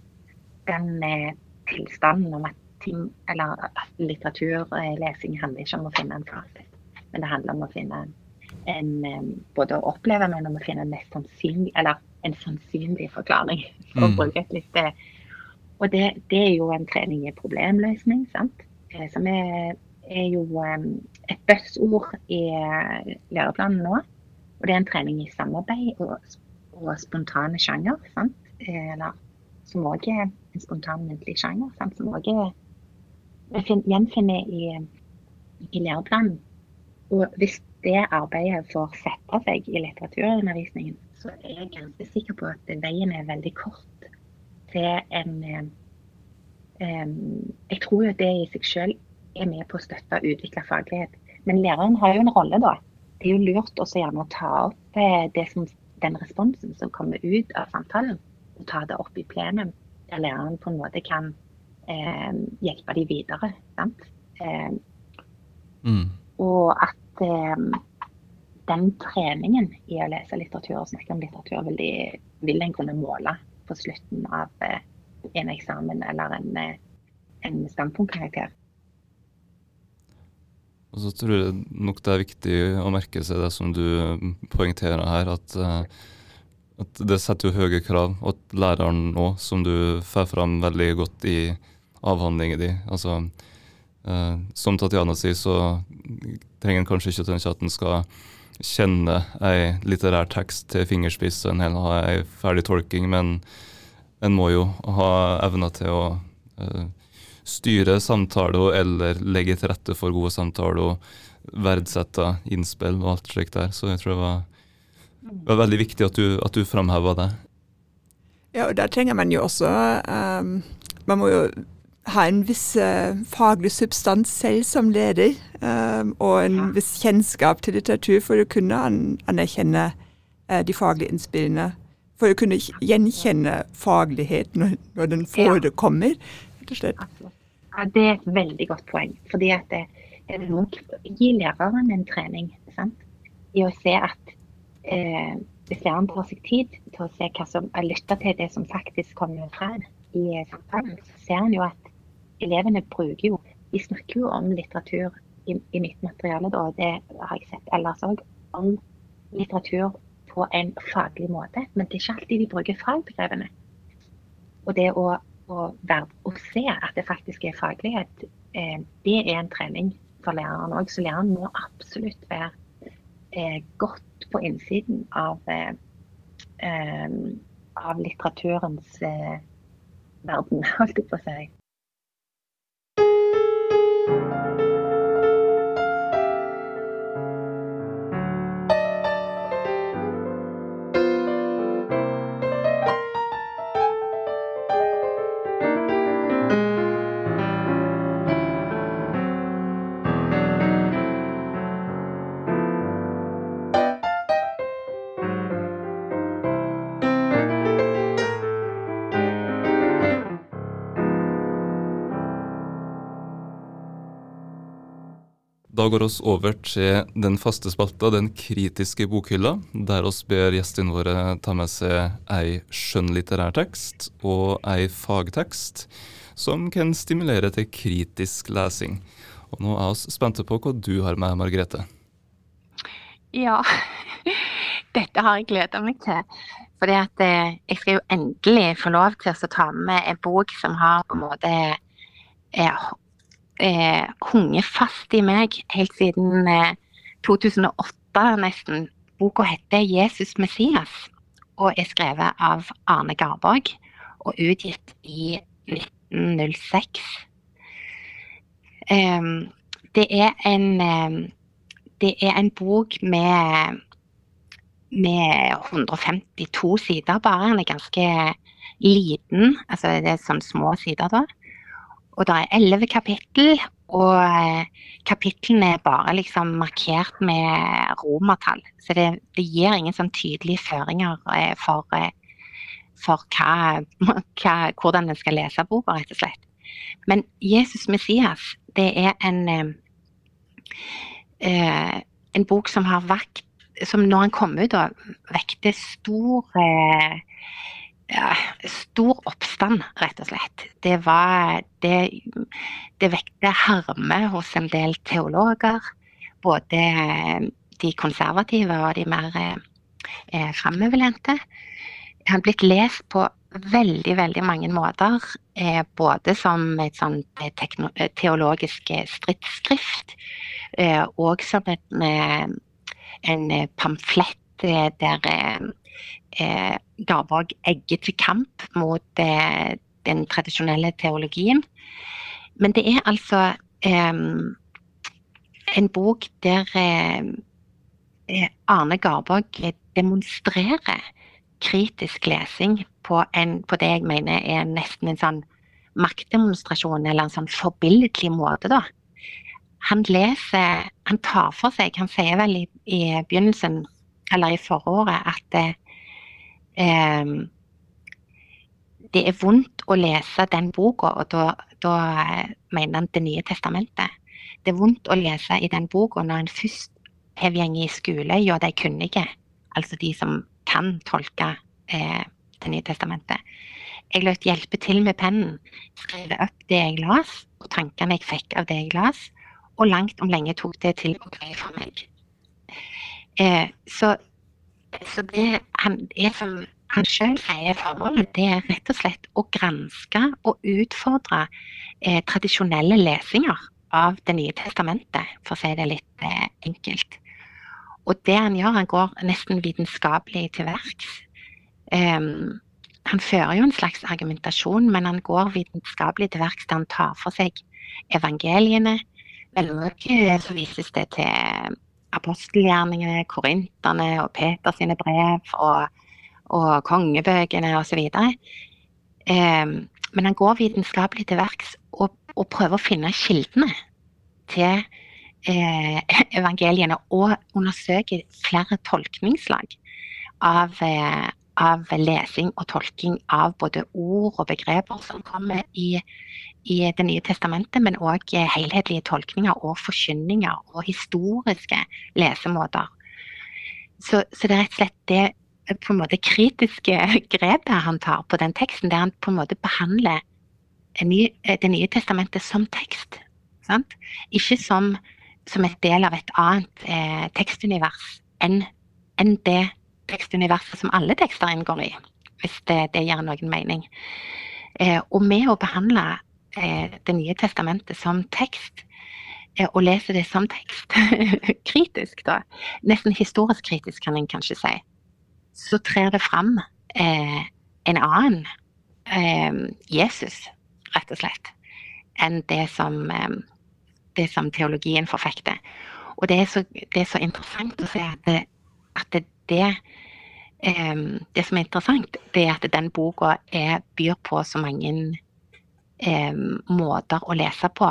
S4: den eh, tilstanden om at ting, eller at litteraturlesing eh, handler ikke om å finne en fasit, men det handler om å finne en, en eh, både å oppleve, men om å finne en mest sannsynlig, eller en sannsynlig forklaring. for å mm. bruke et litt og det, det, er jo en trening i problemløsning, sant? Eh, som er, er jo et buzzord i eh, læreplanen nå. Og det er en trening i samarbeid og, og spontane sjanger. Sant? Eh, eller som òg er en spontan muntlig sjanger. Sant? Som òg gjenfinner i, i læreplanen. Og hvis det arbeidet får sette seg i litteraturundervisningen, så er jeg ganske sikker på at veien er veldig kort til en Jeg tror jo det i seg selv er med på å støtte og utvikle faglighet. Men læreren har jo en rolle, da. Det er jo lurt også gjerne å ta opp eh, som, den responsen som kommer ut av samtalen, og ta det opp i plenum, der læreren på en måte kan eh, hjelpe dem videre. sant? Eh, mm. Og at eh, den treningen i å lese litteratur og snakke om litteratur vil, de, vil en kunne måle på slutten av eh, en eksamen eller en, eh, en standpunktkarakter.
S3: Og så tror jeg nok det er viktig å merke seg det som du poengterer her, at, eh, at det setter jo høye krav. Og at læreren nå, som du får fram veldig godt i avhandlingen din altså, eh, Som Tatjana sier, så trenger en kanskje ikke tenke at en skal kjenne ei litterær tekst til fingerspissen eller ha ei ferdig tolking, men en må jo ha evner til å uh, styre samtaler eller legge til rette for gode samtaler verdsette innspill og alt slikt der. Så jeg tror det var, det var veldig viktig at du, at du framheva det.
S2: Ja, og der trenger man jo også um, Man må jo ha en viss uh, faglig substans selv som leder, um, og en viss kjennskap til litteratur for å kunne an anerkjenne uh, de faglige innspillene for å kunne gjenkjenne faglighet når, når den forekommer. rett og slett.
S4: Ja, det er et veldig godt poeng. fordi at det, Gi læreren en trening sant? i å se at eh, hvis læreren tar seg tid til å se hva som, er lytta til det som faktisk kommer frem i samtalen, så ser en jo at elevene bruker jo De snakker jo om litteratur i, i mitt materiale, da, og det har jeg sett ellers òg, om litteratur på en faglig måte. Men det er ikke alltid de bruker fagbegrepene. Og det å, å, være, å, se at det faktisk er faglighet, eh, det er en trening for læreren òg. Så læreren må absolutt være eh, godt på innsiden av, eh, eh av litteraturens eh, verden, holdt jeg på å si.
S3: Går oss over til den faste spalta, den kritiske bokhylla, der oss ber gjestene våre ta med seg ei skjønnlitterær tekst og ei fagtekst som kan stimulere til kritisk lesing. Og nå er vi spente på hva du har med, Margrethe.
S4: Ja, dette har jeg gleda meg til. Fordi at eh, jeg skal jo endelig få lov til å ta med en bok som har på en måte eh, eh, hunget fast i meg helt siden eh, 2008 nesten. Boka heter 'Jesus Messias' og er skrevet av Arne Garborg og utgitt i 1906. Um, det er en um, det er en bok med med 152 sider bare. Den er ganske liten. altså Det er sånn små sider da. Og det er elleve kapittel, og eh, kapitlene er bare liksom markert med romertall. Så det, det gir ingen sånn tydelige føringer eh, for, eh, for hva, hva, hvordan en skal lese boka, rett og slett. Men Jesus Messias, det er en, en bok som har vakt som når han kom ut, da, vekte stor eh, stor oppstand, rett og slett. Det var Det, det vekte harme hos en del teologer. Både de konservative og de mer eh, framoverlente. Han er blitt lest på veldig, veldig mange måter. Eh, både som et sånt eh, teologisk stridsskrift, eh, og som et en eh, pamflett eh, der eh, Garborg egget til kamp mot den tradisjonelle teologien. Men det er altså en bok der Arne Garborg demonstrerer kritisk lesing på, en, på, det jeg mener er nesten en sånn maktdemonstrasjon, eller en sånn forbilledlig måte. da han leser Han tar for seg Han sier vel i, i begynnelsen, eller i foråret, at eh, det er vondt å lese den boka, og da, da mener han Det nye testamentet. Det er vondt å lese i den boka når en først har gått i skole ja, de kunnige, altså de som kan tolke eh, Det nye testamentet. Jeg lot hjelpe til med pennen, skrive opp det jeg las, og tankene jeg fikk av det jeg las, og langt om lenge tok det til å greie for meg. Eh, så, så, det han, er som han sjøl sier formålet, det er rett og slett å granske og utfordre eh, tradisjonelle lesinger av Det nye testamentet, for å si det litt eh, enkelt. Og det han gjør, han går nesten vitenskapelig til verks. Um, han fører jo en slags argumentasjon, men han går vitenskapelig til verks der han tar for seg evangeliene, mellomøket så vises det til apostelgjerningene, korinterne og Peters sine brev og, og kongebøkene osv. Eh, men han går vitenskapelig til verks og, og, prøver å finne kildene til eh, evangeliene. Og undersøker flere tolkningslag av, eh, av lesing og tolking av både ord og begreper som kommer i i Det nye testamentet, men òg helhetlige tolkninger og forkynninger og historiske lesemåter. Så, så, det er rett og slett det på en måte kritiske grepet han tar på den teksten, der han på en måte behandler ny, Det nye testamentet som tekst. Sant? Ikke som, som et del av et annet eh, tekstunivers enn en det tekstuniverset som alle tekster inngår i, hvis det, det gir noen mening. Eh, og med å behandle Eh, det nye testamentet som tekst, eh, og lese det som tekst, kritisk, da, nesten historisk kritisk, kan en kanskje si, så trer det fram eh, en annen eh, Jesus, rett og slett, enn det som, eh, det som teologien forfekter. Og det er, så, det er så, interessant å se at det, at det, det det som er interessant, det er at den boka byr på så mange eh, måter å lese på,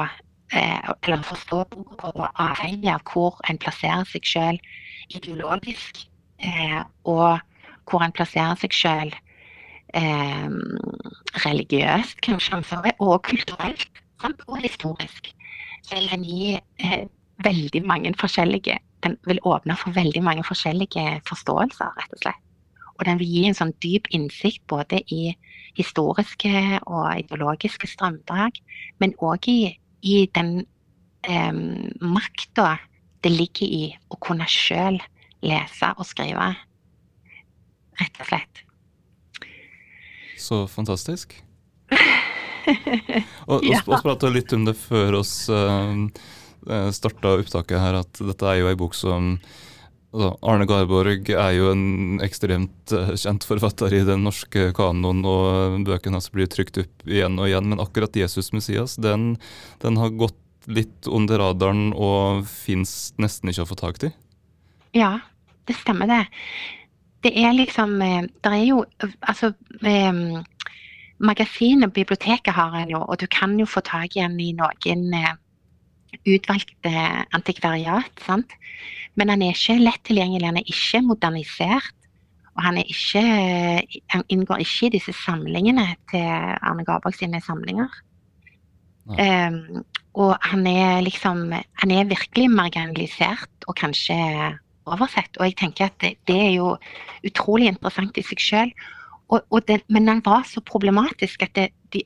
S4: eh, eller forstå boka på, avhengig av hvor en plasserer seg selv ideologisk, eh, og hvor en plasserer seg selv eh, religiøst, kanskje, og kulturelt, og historisk. Så vil en gi veldig mange forskjellige Den vil åpne for veldig mange forskjellige forståelser, rett og slett. Og den vil gi en sånn dyp innsikt både i historiske og ideologiske strømdrag, men òg i, i den eh, makta det ligger i å kunne sjøl lese og skrive. Rett og slett.
S3: Så fantastisk. og vi ja. prata litt om det før oss uh, starta opptaket her, at dette er jo ei bok som altså, Arne Garborg er jo en ekstremt uh, kjent forfatter i den norske kanoen, og bøkene hans blir trykt opp igjen og igjen, men akkurat Jesus Messias, den, den har gått litt under radaren og fins nesten ikke å få tak i?
S4: Ja, det stemmer det. Det er liksom Det er jo Altså magasinet biblioteket har en jo, og du kan jo få tak i en i noen eh, utvalgte antikvariat. sant? Men han er ikke lett tilgjengelig, han er ikke modernisert. Og han, ikke, han inngår ikke i disse samlingene til Arne Garborg sine samlinger. Um, og han er liksom Han er virkelig marginalisert og kanskje oversett. Og jeg tenker at det, det er jo utrolig interessant i seg sjøl men den var så problematisk at det, de,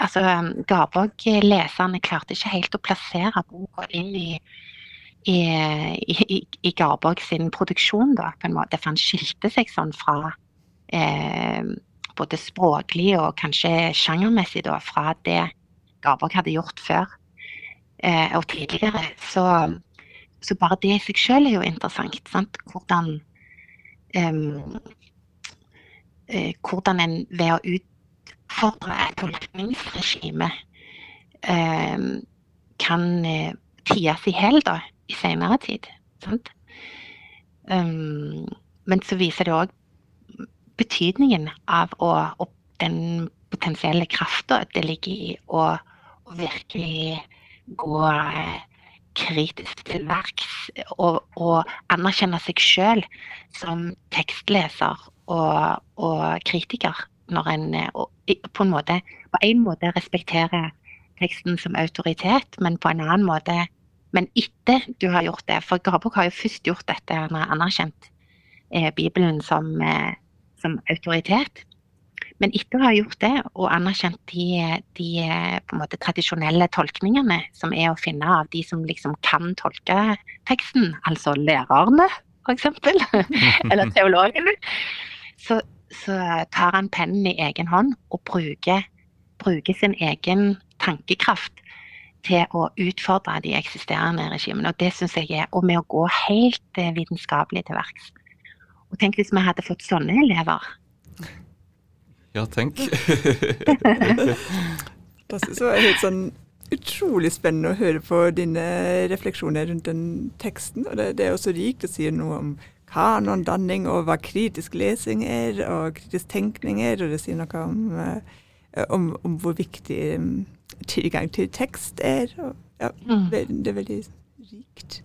S4: altså, Garborg-leserne klarte ikke helt å plassere boka inn i, i, i, i Garborg sin produksjon, da, på en måte. For han skilte seg sånn fra eh, både språklig og kanskje sjangermessig da, fra det Garborg hadde gjort før eh, og tidligere. Så, så, bare det i seg selv er jo interessant. Sant? Hvordan um, eh, hvordan en ved å utfordre et tolkningsregime eh, kan eh, ties i hjel i senere tid. Um, men så viser det òg betydningen av å, og den potensielle krafta det ligger i å, å virkelig gå eh, kritisk til verks og, og anerkjenne seg sjøl som tekstleser og, og kritiker. Når en på en måte på en måte respekterer teksten som autoritet, men på en annen måte Men etter du har gjort det, for Gabok har jo først gjort dette, han har anerkjent eh, Bibelen som, eh, som, autoritet. Men etter å ha gjort det, og anerkjent de, de en måte tradisjonelle tolkningene som er å finne av de som liksom kan tolke teksten, altså lærerne f.eks., eller teologene, så, så, tar han pennen i egen hånd og bruker, bruker, sin egen tankekraft til å utfordre de eksisterende regimene. Og det syns jeg er Og med å gå helt eh, vitenskapelig til verks. Og tenk hvis vi hadde fått sånne elever.
S3: Ja, tenk.
S2: det synes jeg var helt sånn utrolig spennende å høre på dine refleksjoner rundt den teksten. Og det, det er også rikt å si noe om kanondanning over hva kritisk lesing er, og kritisk tenkning er. Og det sier noe om, uh, om, om hvor viktig um, tilgang til tekst er. Og, ja, mm. det, det, er veldig rikt.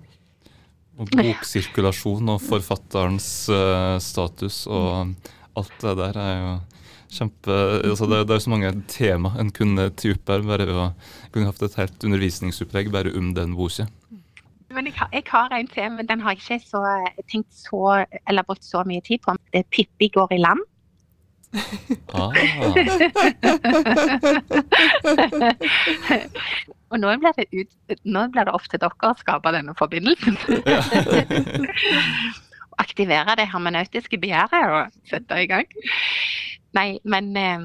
S3: Og boksirkulasjon og forfatterens uh, status og alt det der er jo kjempe altså det, det, er så mange tema en kunne til opp her. bare ved å kunne hatt et helt undervisningsopplegg bare om den boka.
S4: Men jeg har, jeg har, en til, men den har jeg ikke så, tenkt så, eller brukt så mye tid på. Det er 'Pippi går i land'. Ah. og nå blir, ut, nå blir, det opp til dere å skape denne forbindelsen. Aktivere det hermenautiske begjæret og sette i gang. Nei, men eh,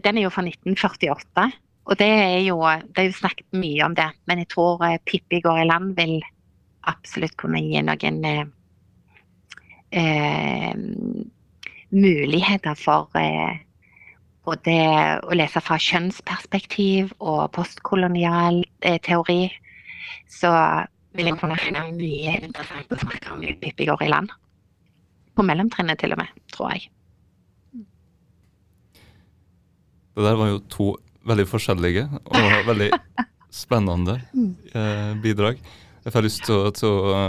S4: den er jo fra 1948. Og det er jo Det er jo snakket mye om det, men jeg tror eh, Pippi går i land vil absolutt kunne gi noen eh, eh, muligheter for eh, både å lese fra kjønnsperspektiv og postkolonial eh, teori. Så vil jeg kunne finne mye interessant å snakke om i Pippi går i land. På mellomtrinnet til og med, tror jeg.
S3: Det der var jo to veldig forskjellige og veldig spennende eh, bidrag. Jeg får lyst til til å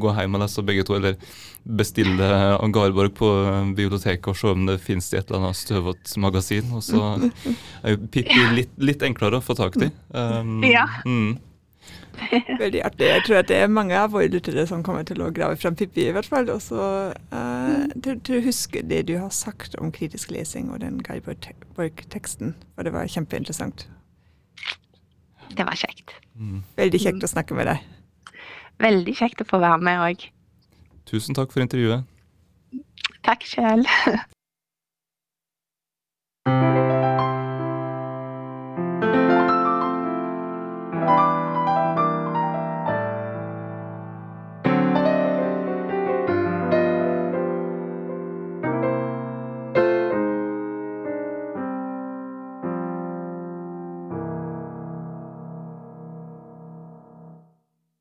S3: gå hjem og lese begge to, eller bestille Garborg på biblioteket og se om det finnes i et eller annet støvete magasin. Og så er jo Pippi litt, litt, enklere å få tak i. Um,
S4: ja. Mm.
S2: Veldig artig. Jeg tror at det er mange av våre lyttere som kommer til å grave fram Pippi, i hvert fall. Og så uh, til, å huske det du har sagt om kritisk lesing og den Guy Bork-teksten. Og det var kjempeinteressant.
S4: Det var kjekt.
S2: Mm. Veldig kjekt å snakke med deg.
S4: Veldig kjekt å få være med òg.
S3: Tusen takk for intervjuet.
S4: Takk sjøl.